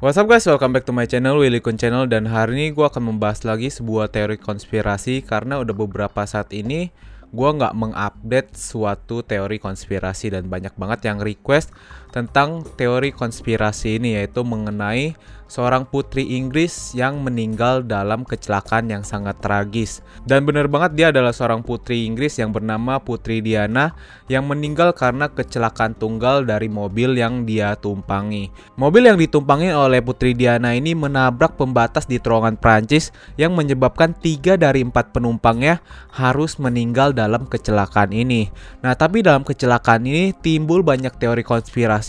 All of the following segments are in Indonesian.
What's up guys, welcome back to my channel, Willy Kun Channel. Dan hari ini gue akan membahas lagi sebuah teori konspirasi Karena udah beberapa saat ini gue nggak mengupdate suatu teori konspirasi Dan banyak banget yang request tentang teori konspirasi ini Yaitu mengenai seorang putri Inggris yang meninggal dalam kecelakaan yang sangat tragis. Dan benar banget dia adalah seorang putri Inggris yang bernama Putri Diana yang meninggal karena kecelakaan tunggal dari mobil yang dia tumpangi. Mobil yang ditumpangi oleh Putri Diana ini menabrak pembatas di terowongan Prancis yang menyebabkan tiga dari empat penumpangnya harus meninggal dalam kecelakaan ini. Nah, tapi dalam kecelakaan ini timbul banyak teori konspirasi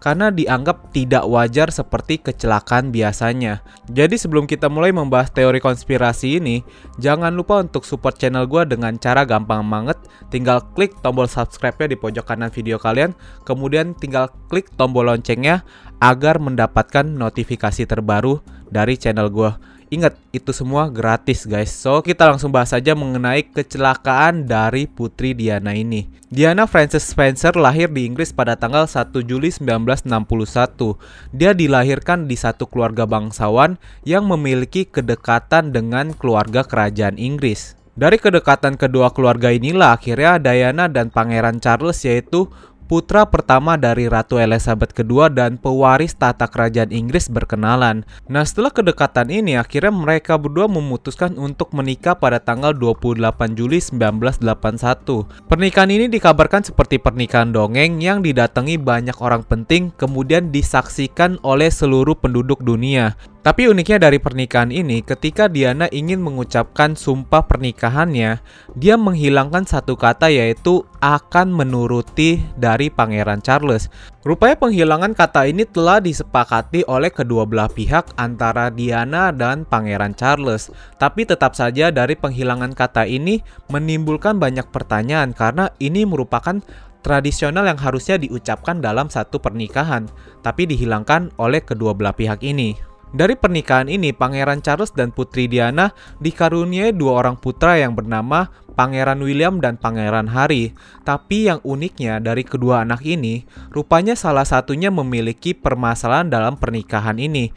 karena dianggap tidak wajar seperti kecelakaan biasanya. Jadi sebelum kita mulai membahas teori konspirasi ini, jangan lupa untuk support channel gue dengan cara gampang banget. Tinggal klik tombol subscribe-nya di pojok kanan video kalian, kemudian tinggal klik tombol loncengnya agar mendapatkan notifikasi terbaru dari channel gue. Ingat, itu semua gratis guys. So, kita langsung bahas saja mengenai kecelakaan dari Putri Diana ini. Diana Frances Spencer lahir di Inggris pada tanggal 1 Juli 1961. Dia dilahirkan di satu keluarga bangsawan yang memiliki kedekatan dengan keluarga kerajaan Inggris. Dari kedekatan kedua keluarga inilah akhirnya Diana dan Pangeran Charles yaitu putra pertama dari Ratu Elizabeth II dan pewaris tata kerajaan Inggris berkenalan. Nah, setelah kedekatan ini akhirnya mereka berdua memutuskan untuk menikah pada tanggal 28 Juli 1981. Pernikahan ini dikabarkan seperti pernikahan dongeng yang didatangi banyak orang penting kemudian disaksikan oleh seluruh penduduk dunia. Tapi uniknya dari pernikahan ini, ketika Diana ingin mengucapkan sumpah pernikahannya, dia menghilangkan satu kata yaitu akan menuruti dari Pangeran Charles. Rupanya penghilangan kata ini telah disepakati oleh kedua belah pihak antara Diana dan Pangeran Charles. Tapi tetap saja dari penghilangan kata ini menimbulkan banyak pertanyaan karena ini merupakan tradisional yang harusnya diucapkan dalam satu pernikahan, tapi dihilangkan oleh kedua belah pihak ini. Dari pernikahan ini, Pangeran Charles dan Putri Diana dikaruniai dua orang putra yang bernama Pangeran William dan Pangeran Harry. Tapi yang uniknya dari kedua anak ini, rupanya salah satunya memiliki permasalahan dalam pernikahan ini.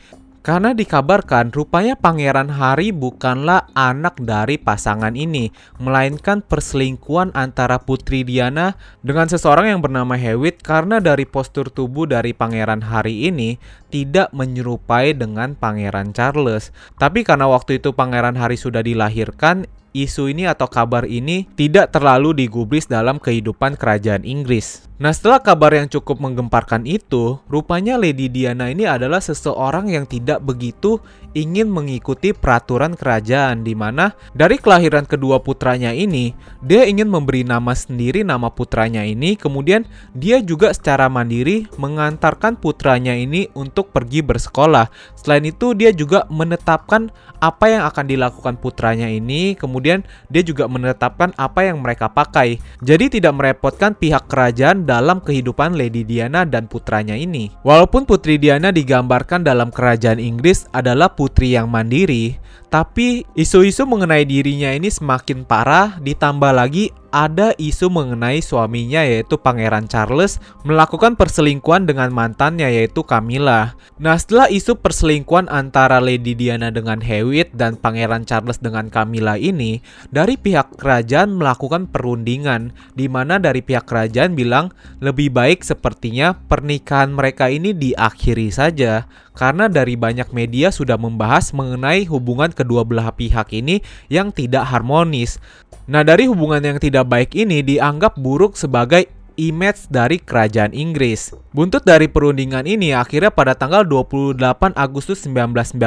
Karena dikabarkan rupanya Pangeran Harry bukanlah anak dari pasangan ini, melainkan perselingkuhan antara Putri Diana dengan seseorang yang bernama Hewitt karena dari postur tubuh dari Pangeran Harry ini tidak menyerupai dengan Pangeran Charles. Tapi karena waktu itu Pangeran Harry sudah dilahirkan, isu ini atau kabar ini tidak terlalu digubris dalam kehidupan kerajaan Inggris. Nah setelah kabar yang cukup menggemparkan itu, rupanya Lady Diana ini adalah seseorang yang tidak begitu ingin mengikuti peraturan kerajaan di mana dari kelahiran kedua putranya ini, dia ingin memberi nama sendiri nama putranya ini, kemudian dia juga secara mandiri mengantarkan putranya ini untuk pergi bersekolah. Selain itu dia juga menetapkan apa yang akan dilakukan putranya ini, kemudian dia juga menetapkan apa yang mereka pakai. Jadi tidak merepotkan pihak kerajaan dalam kehidupan Lady Diana dan putranya ini. Walaupun Putri Diana digambarkan dalam kerajaan Inggris adalah putri yang mandiri, tapi isu-isu mengenai dirinya ini semakin parah ditambah lagi ada isu mengenai suaminya yaitu Pangeran Charles melakukan perselingkuhan dengan mantannya yaitu Camilla. Nah setelah isu perselingkuhan antara Lady Diana dengan Hewitt dan Pangeran Charles dengan Camilla ini, dari pihak kerajaan melakukan perundingan di mana dari pihak kerajaan bilang lebih baik sepertinya pernikahan mereka ini diakhiri saja karena dari banyak media sudah membahas mengenai hubungan kedua belah pihak ini yang tidak harmonis. Nah, dari hubungan yang tidak baik ini dianggap buruk sebagai image dari kerajaan Inggris. Buntut dari perundingan ini akhirnya pada tanggal 28 Agustus 1996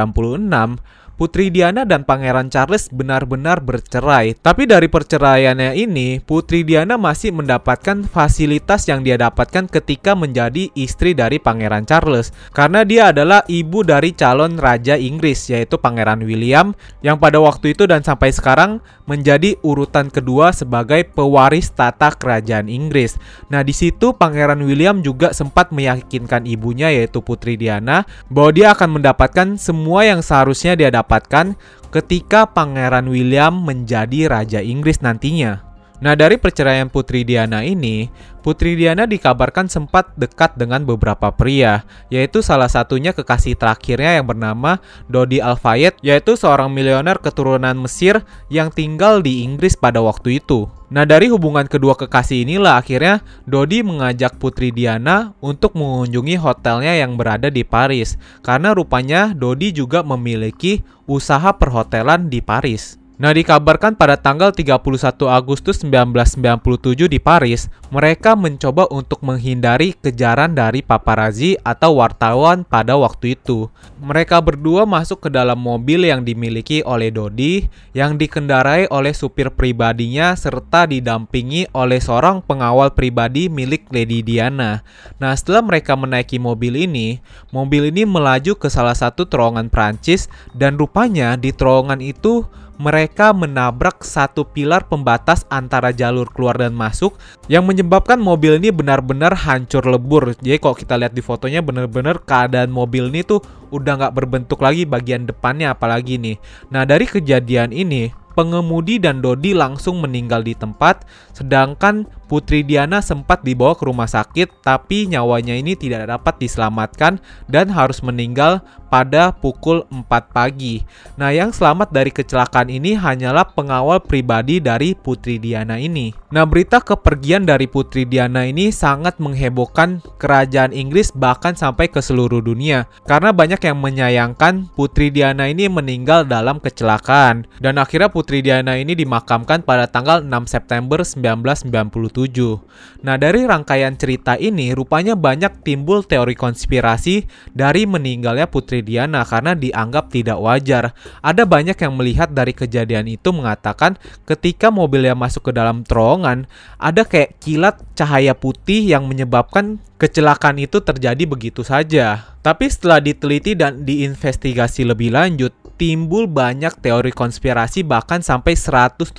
Putri Diana dan Pangeran Charles benar-benar bercerai. Tapi dari perceraiannya ini, Putri Diana masih mendapatkan fasilitas yang dia dapatkan ketika menjadi istri dari Pangeran Charles. Karena dia adalah ibu dari calon Raja Inggris, yaitu Pangeran William, yang pada waktu itu dan sampai sekarang menjadi urutan kedua sebagai pewaris tata kerajaan Inggris. Nah, di situ Pangeran William juga sempat meyakinkan ibunya, yaitu Putri Diana, bahwa dia akan mendapatkan semua yang seharusnya dia dapat dapatkan ketika Pangeran William menjadi Raja Inggris nantinya. Nah, dari perceraian Putri Diana ini, Putri Diana dikabarkan sempat dekat dengan beberapa pria, yaitu salah satunya kekasih terakhirnya yang bernama Dodi Al-Fayed, yaitu seorang milioner keturunan Mesir yang tinggal di Inggris pada waktu itu. Nah, dari hubungan kedua kekasih inilah akhirnya Dodi mengajak Putri Diana untuk mengunjungi hotelnya yang berada di Paris, karena rupanya Dodi juga memiliki usaha perhotelan di Paris. Nah, dikabarkan pada tanggal 31 Agustus 1997 di Paris, mereka mencoba untuk menghindari kejaran dari paparazzi atau wartawan pada waktu itu. Mereka berdua masuk ke dalam mobil yang dimiliki oleh Dodi, yang dikendarai oleh supir pribadinya serta didampingi oleh seorang pengawal pribadi milik Lady Diana. Nah, setelah mereka menaiki mobil ini, mobil ini melaju ke salah satu terowongan Prancis dan rupanya di terowongan itu mereka menabrak satu pilar pembatas antara jalur keluar dan masuk yang menyebabkan mobil ini benar-benar hancur lebur. Jadi kalau kita lihat di fotonya benar-benar keadaan mobil ini tuh udah nggak berbentuk lagi bagian depannya apalagi nih. Nah dari kejadian ini pengemudi dan Dodi langsung meninggal di tempat, sedangkan Putri Diana sempat dibawa ke rumah sakit, tapi nyawanya ini tidak dapat diselamatkan dan harus meninggal pada pukul 4 pagi. Nah, yang selamat dari kecelakaan ini hanyalah pengawal pribadi dari Putri Diana ini. Nah, berita kepergian dari Putri Diana ini sangat menghebohkan kerajaan Inggris bahkan sampai ke seluruh dunia karena banyak yang menyayangkan Putri Diana ini meninggal dalam kecelakaan dan akhirnya Putri Diana ini dimakamkan pada tanggal 6 September 1997 Nah, dari rangkaian cerita ini rupanya banyak timbul teori konspirasi dari meninggalnya Putri Diana karena dianggap tidak wajar. Ada banyak yang melihat dari kejadian itu mengatakan ketika mobilnya masuk ke dalam terowongan, ada kayak kilat cahaya putih yang menyebabkan kecelakaan itu terjadi begitu saja. Tapi setelah diteliti dan diinvestigasi lebih lanjut, timbul banyak teori konspirasi bahkan sampai 175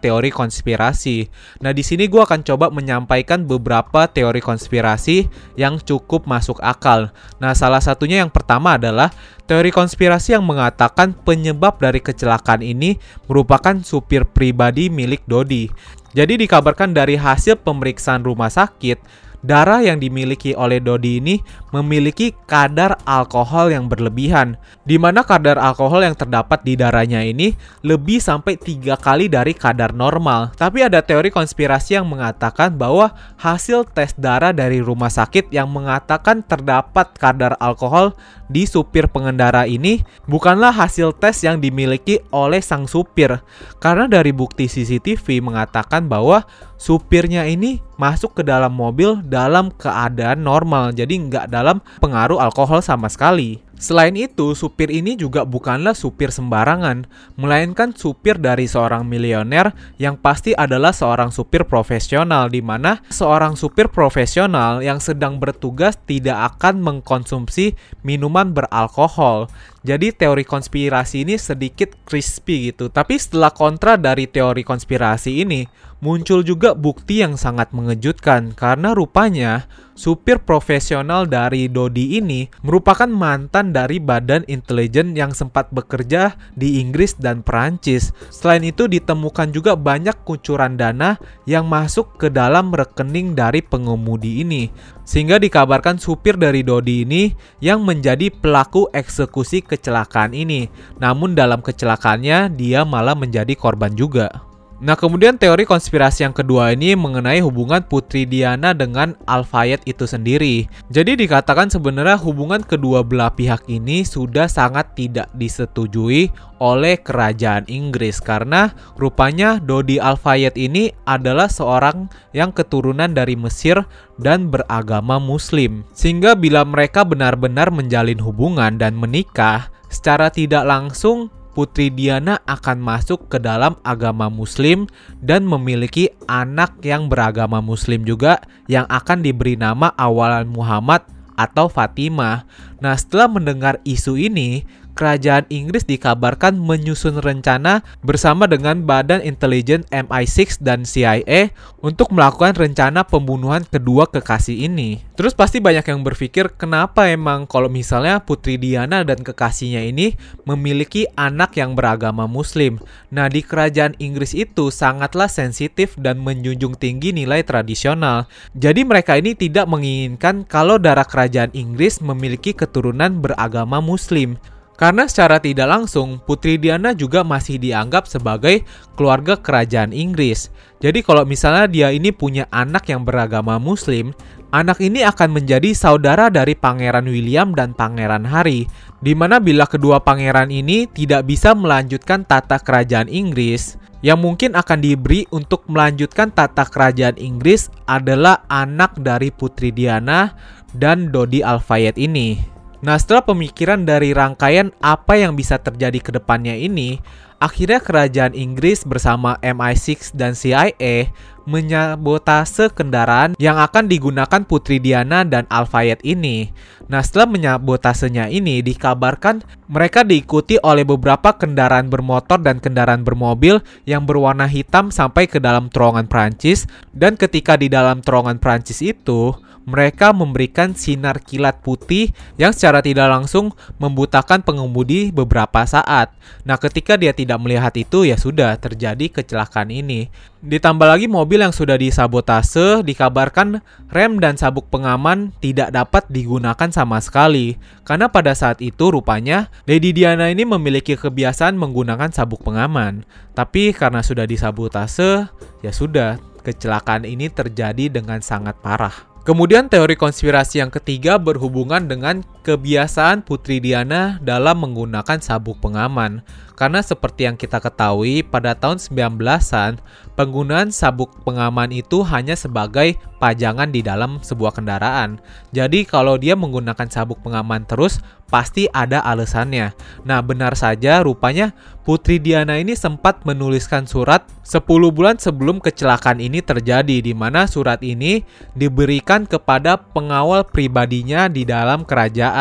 teori konspirasi. Nah, di sini gue akan coba menyampaikan beberapa teori konspirasi yang cukup masuk akal. Nah, salah satunya yang pertama adalah teori konspirasi yang mengatakan penyebab dari kecelakaan ini merupakan supir pribadi milik Dodi. Jadi dikabarkan dari hasil pemeriksaan rumah sakit, darah yang dimiliki oleh Dodi ini memiliki kadar alkohol yang berlebihan, di mana kadar alkohol yang terdapat di darahnya ini lebih sampai tiga kali dari kadar normal. Tapi ada teori konspirasi yang mengatakan bahwa hasil tes darah dari rumah sakit yang mengatakan terdapat kadar alkohol di supir pengendara ini bukanlah hasil tes yang dimiliki oleh sang supir, karena dari bukti CCTV mengatakan bahwa supirnya ini masuk ke dalam mobil dalam keadaan normal, jadi nggak dalam pengaruh alkohol sama sekali. Selain itu, supir ini juga bukanlah supir sembarangan, melainkan supir dari seorang milioner yang pasti adalah seorang supir profesional di mana seorang supir profesional yang sedang bertugas tidak akan mengkonsumsi minuman beralkohol. Jadi teori konspirasi ini sedikit crispy gitu. Tapi setelah kontra dari teori konspirasi ini, muncul juga bukti yang sangat mengejutkan karena rupanya supir profesional dari Dodi ini merupakan mantan dari badan intelijen yang sempat bekerja di Inggris dan Perancis. Selain itu ditemukan juga banyak kucuran dana yang masuk ke dalam rekening dari pengemudi ini. Sehingga dikabarkan supir dari Dodi ini yang menjadi pelaku eksekusi kecelakaan ini. Namun dalam kecelakaannya dia malah menjadi korban juga. Nah, kemudian teori konspirasi yang kedua ini mengenai hubungan Putri Diana dengan Al-Fayed itu sendiri. Jadi dikatakan sebenarnya hubungan kedua belah pihak ini sudah sangat tidak disetujui oleh kerajaan Inggris karena rupanya Dodi Al-Fayed ini adalah seorang yang keturunan dari Mesir dan beragama muslim. Sehingga bila mereka benar-benar menjalin hubungan dan menikah, secara tidak langsung Putri Diana akan masuk ke dalam agama Muslim dan memiliki anak yang beragama Muslim juga yang akan diberi nama awalan Muhammad atau Fatimah. Nah, setelah mendengar isu ini, kerajaan Inggris dikabarkan menyusun rencana bersama dengan Badan Intelijen MI6 dan CIA untuk melakukan rencana pembunuhan kedua kekasih ini. Terus pasti banyak yang berpikir kenapa emang kalau misalnya Putri Diana dan kekasihnya ini memiliki anak yang beragama muslim. Nah, di kerajaan Inggris itu sangatlah sensitif dan menjunjung tinggi nilai tradisional. Jadi mereka ini tidak menginginkan kalau darah kerajaan Inggris memiliki keturunan beragama muslim. Karena secara tidak langsung, Putri Diana juga masih dianggap sebagai keluarga kerajaan Inggris. Jadi kalau misalnya dia ini punya anak yang beragama muslim, anak ini akan menjadi saudara dari Pangeran William dan Pangeran Harry. Di mana bila kedua pangeran ini tidak bisa melanjutkan tata kerajaan Inggris, yang mungkin akan diberi untuk melanjutkan tata kerajaan Inggris adalah anak dari Putri Diana dan Dodi Al-Fayed ini. Nah, setelah pemikiran dari rangkaian apa yang bisa terjadi ke depannya ini, akhirnya kerajaan Inggris bersama MI6 dan CIA menyabotase kendaraan yang akan digunakan Putri Diana dan Al-Fayed ini. Nah, setelah menyabotasenya ini dikabarkan mereka diikuti oleh beberapa kendaraan bermotor dan kendaraan bermobil yang berwarna hitam sampai ke dalam terowongan Prancis dan ketika di dalam terowongan Prancis itu mereka memberikan sinar kilat putih yang secara tidak langsung membutakan pengemudi beberapa saat. Nah, ketika dia tidak melihat itu, ya sudah terjadi kecelakaan ini. Ditambah lagi mobil yang sudah disabotase, dikabarkan rem dan sabuk pengaman tidak dapat digunakan sama sekali. Karena pada saat itu rupanya Lady Diana ini memiliki kebiasaan menggunakan sabuk pengaman. Tapi karena sudah disabotase, ya sudah, kecelakaan ini terjadi dengan sangat parah. Kemudian teori konspirasi yang ketiga berhubungan dengan kebiasaan Putri Diana dalam menggunakan sabuk pengaman. Karena seperti yang kita ketahui pada tahun 19-an, penggunaan sabuk pengaman itu hanya sebagai pajangan di dalam sebuah kendaraan. Jadi kalau dia menggunakan sabuk pengaman terus, pasti ada alasannya. Nah, benar saja rupanya Putri Diana ini sempat menuliskan surat 10 bulan sebelum kecelakaan ini terjadi di mana surat ini diberikan kepada pengawal pribadinya di dalam kerajaan.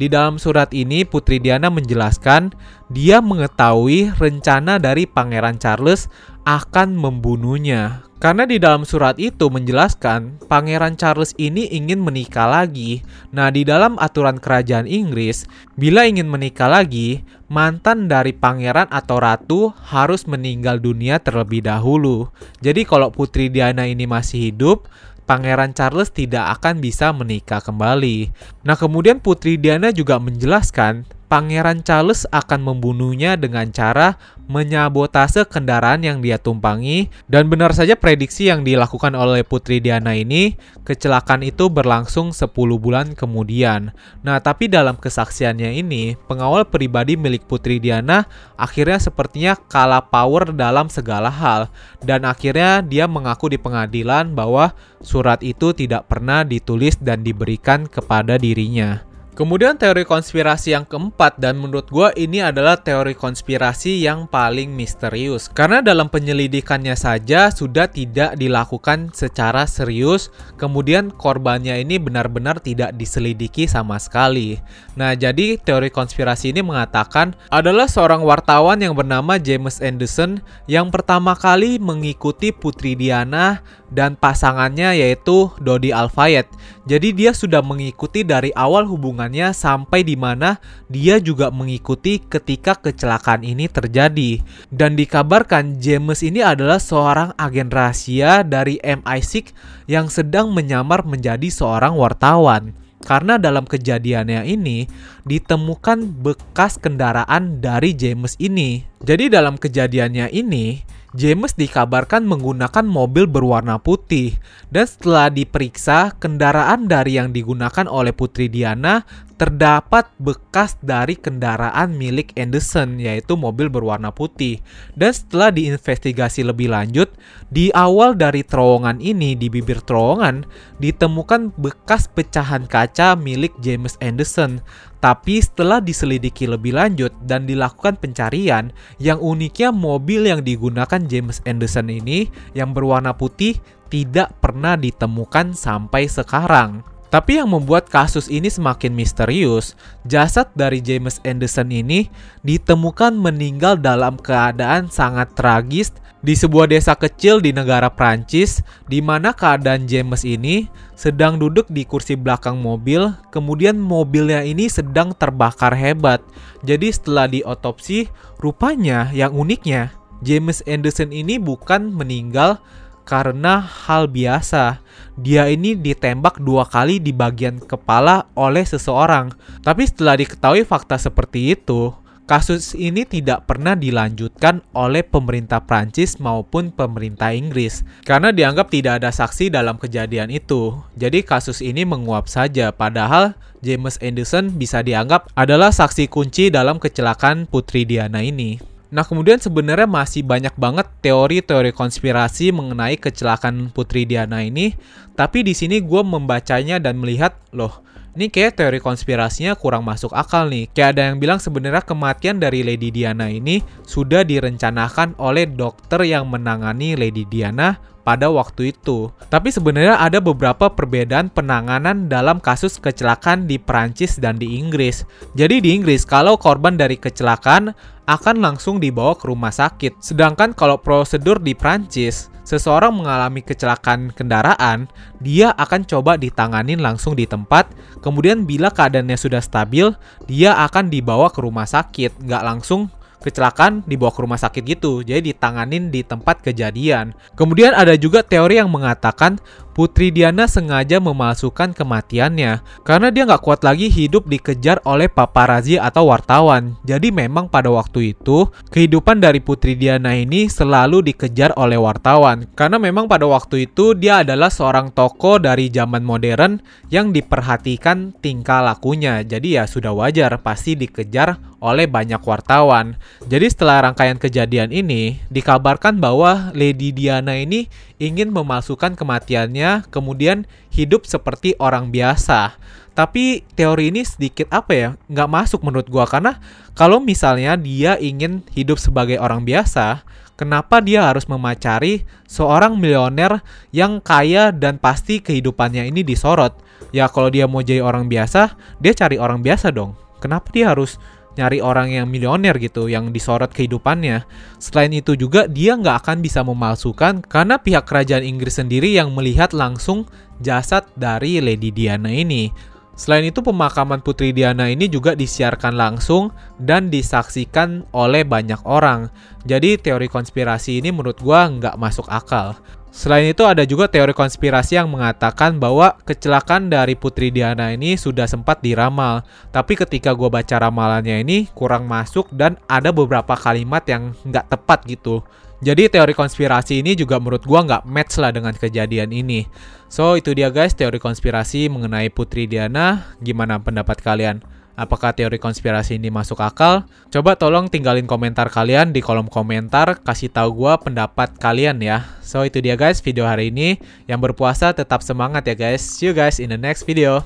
Di dalam surat ini Putri Diana menjelaskan dia mengetahui rencana dari Pangeran Charles akan membunuhnya. Karena di dalam surat itu menjelaskan Pangeran Charles ini ingin menikah lagi. Nah, di dalam aturan kerajaan Inggris, bila ingin menikah lagi, mantan dari pangeran atau ratu harus meninggal dunia terlebih dahulu. Jadi kalau Putri Diana ini masih hidup, Pangeran Charles tidak akan bisa menikah kembali. Nah, kemudian Putri Diana juga menjelaskan Pangeran Charles akan membunuhnya dengan cara menyabotase kendaraan yang dia tumpangi dan benar saja prediksi yang dilakukan oleh Putri Diana ini kecelakaan itu berlangsung 10 bulan kemudian. Nah, tapi dalam kesaksiannya ini, pengawal pribadi milik Putri Diana akhirnya sepertinya kalah power dalam segala hal dan akhirnya dia mengaku di pengadilan bahwa surat itu tidak pernah ditulis dan diberikan kepada dirinya. Kemudian teori konspirasi yang keempat dan menurut gue ini adalah teori konspirasi yang paling misterius karena dalam penyelidikannya saja sudah tidak dilakukan secara serius kemudian korbannya ini benar-benar tidak diselidiki sama sekali. Nah jadi teori konspirasi ini mengatakan adalah seorang wartawan yang bernama James Anderson yang pertama kali mengikuti Putri Diana dan pasangannya yaitu Dodi Alfayed. Jadi dia sudah mengikuti dari awal hubungannya sampai di mana dia juga mengikuti ketika kecelakaan ini terjadi. Dan dikabarkan James ini adalah seorang agen rahasia dari MI6 yang sedang menyamar menjadi seorang wartawan. Karena dalam kejadiannya ini ditemukan bekas kendaraan dari James ini. Jadi dalam kejadiannya ini James dikabarkan menggunakan mobil berwarna putih dan setelah diperiksa kendaraan dari yang digunakan oleh Putri Diana terdapat bekas dari kendaraan milik Anderson yaitu mobil berwarna putih. Dan setelah diinvestigasi lebih lanjut, di awal dari terowongan ini di bibir terowongan ditemukan bekas pecahan kaca milik James Anderson. Tapi setelah diselidiki lebih lanjut dan dilakukan pencarian, yang uniknya mobil yang digunakan James Anderson ini yang berwarna putih tidak pernah ditemukan sampai sekarang. Tapi yang membuat kasus ini semakin misterius, jasad dari James Anderson ini ditemukan meninggal dalam keadaan sangat tragis di sebuah desa kecil di negara Prancis, di mana keadaan James ini sedang duduk di kursi belakang mobil, kemudian mobilnya ini sedang terbakar hebat. Jadi setelah diotopsi, rupanya yang uniknya, James Anderson ini bukan meninggal karena hal biasa. Dia ini ditembak dua kali di bagian kepala oleh seseorang. Tapi setelah diketahui fakta seperti itu, kasus ini tidak pernah dilanjutkan oleh pemerintah Prancis maupun pemerintah Inggris karena dianggap tidak ada saksi dalam kejadian itu. Jadi kasus ini menguap saja padahal James Anderson bisa dianggap adalah saksi kunci dalam kecelakaan Putri Diana ini. Nah, kemudian sebenarnya masih banyak banget teori-teori konspirasi mengenai kecelakaan Putri Diana ini, tapi di sini gue membacanya dan melihat, loh, ini kayak teori konspirasinya kurang masuk akal nih. Kayak ada yang bilang sebenarnya kematian dari Lady Diana ini sudah direncanakan oleh dokter yang menangani Lady Diana pada waktu itu. Tapi sebenarnya ada beberapa perbedaan penanganan dalam kasus kecelakaan di Prancis dan di Inggris. Jadi di Inggris kalau korban dari kecelakaan akan langsung dibawa ke rumah sakit. Sedangkan kalau prosedur di Prancis, seseorang mengalami kecelakaan kendaraan, dia akan coba ditanganin langsung di tempat. Kemudian bila keadaannya sudah stabil, dia akan dibawa ke rumah sakit, nggak langsung kecelakaan dibawa ke rumah sakit gitu. Jadi ditanganin di tempat kejadian. Kemudian ada juga teori yang mengatakan Putri Diana sengaja memalsukan kematiannya karena dia nggak kuat lagi hidup dikejar oleh paparazi atau wartawan. Jadi memang pada waktu itu kehidupan dari Putri Diana ini selalu dikejar oleh wartawan karena memang pada waktu itu dia adalah seorang tokoh dari zaman modern yang diperhatikan tingkah lakunya. Jadi ya sudah wajar pasti dikejar oleh banyak wartawan. Jadi setelah rangkaian kejadian ini dikabarkan bahwa Lady Diana ini ingin memasukkan kematiannya, kemudian hidup seperti orang biasa. Tapi teori ini sedikit apa ya, nggak masuk menurut gua karena kalau misalnya dia ingin hidup sebagai orang biasa, kenapa dia harus memacari seorang miliuner yang kaya dan pasti kehidupannya ini disorot? Ya kalau dia mau jadi orang biasa, dia cari orang biasa dong. Kenapa dia harus nyari orang yang milioner gitu, yang disorot kehidupannya. Selain itu juga dia nggak akan bisa memalsukan karena pihak kerajaan Inggris sendiri yang melihat langsung jasad dari Lady Diana ini. Selain itu pemakaman Putri Diana ini juga disiarkan langsung dan disaksikan oleh banyak orang. Jadi teori konspirasi ini menurut gua nggak masuk akal. Selain itu ada juga teori konspirasi yang mengatakan bahwa kecelakaan dari Putri Diana ini sudah sempat diramal. Tapi ketika gue baca ramalannya ini kurang masuk dan ada beberapa kalimat yang nggak tepat gitu. Jadi teori konspirasi ini juga menurut gue nggak match lah dengan kejadian ini. So itu dia guys teori konspirasi mengenai Putri Diana. Gimana pendapat kalian? Apakah teori konspirasi ini masuk akal? Coba tolong tinggalin komentar kalian di kolom komentar, kasih tahu gue pendapat kalian ya. So itu dia guys video hari ini. Yang berpuasa tetap semangat ya guys. See you guys in the next video.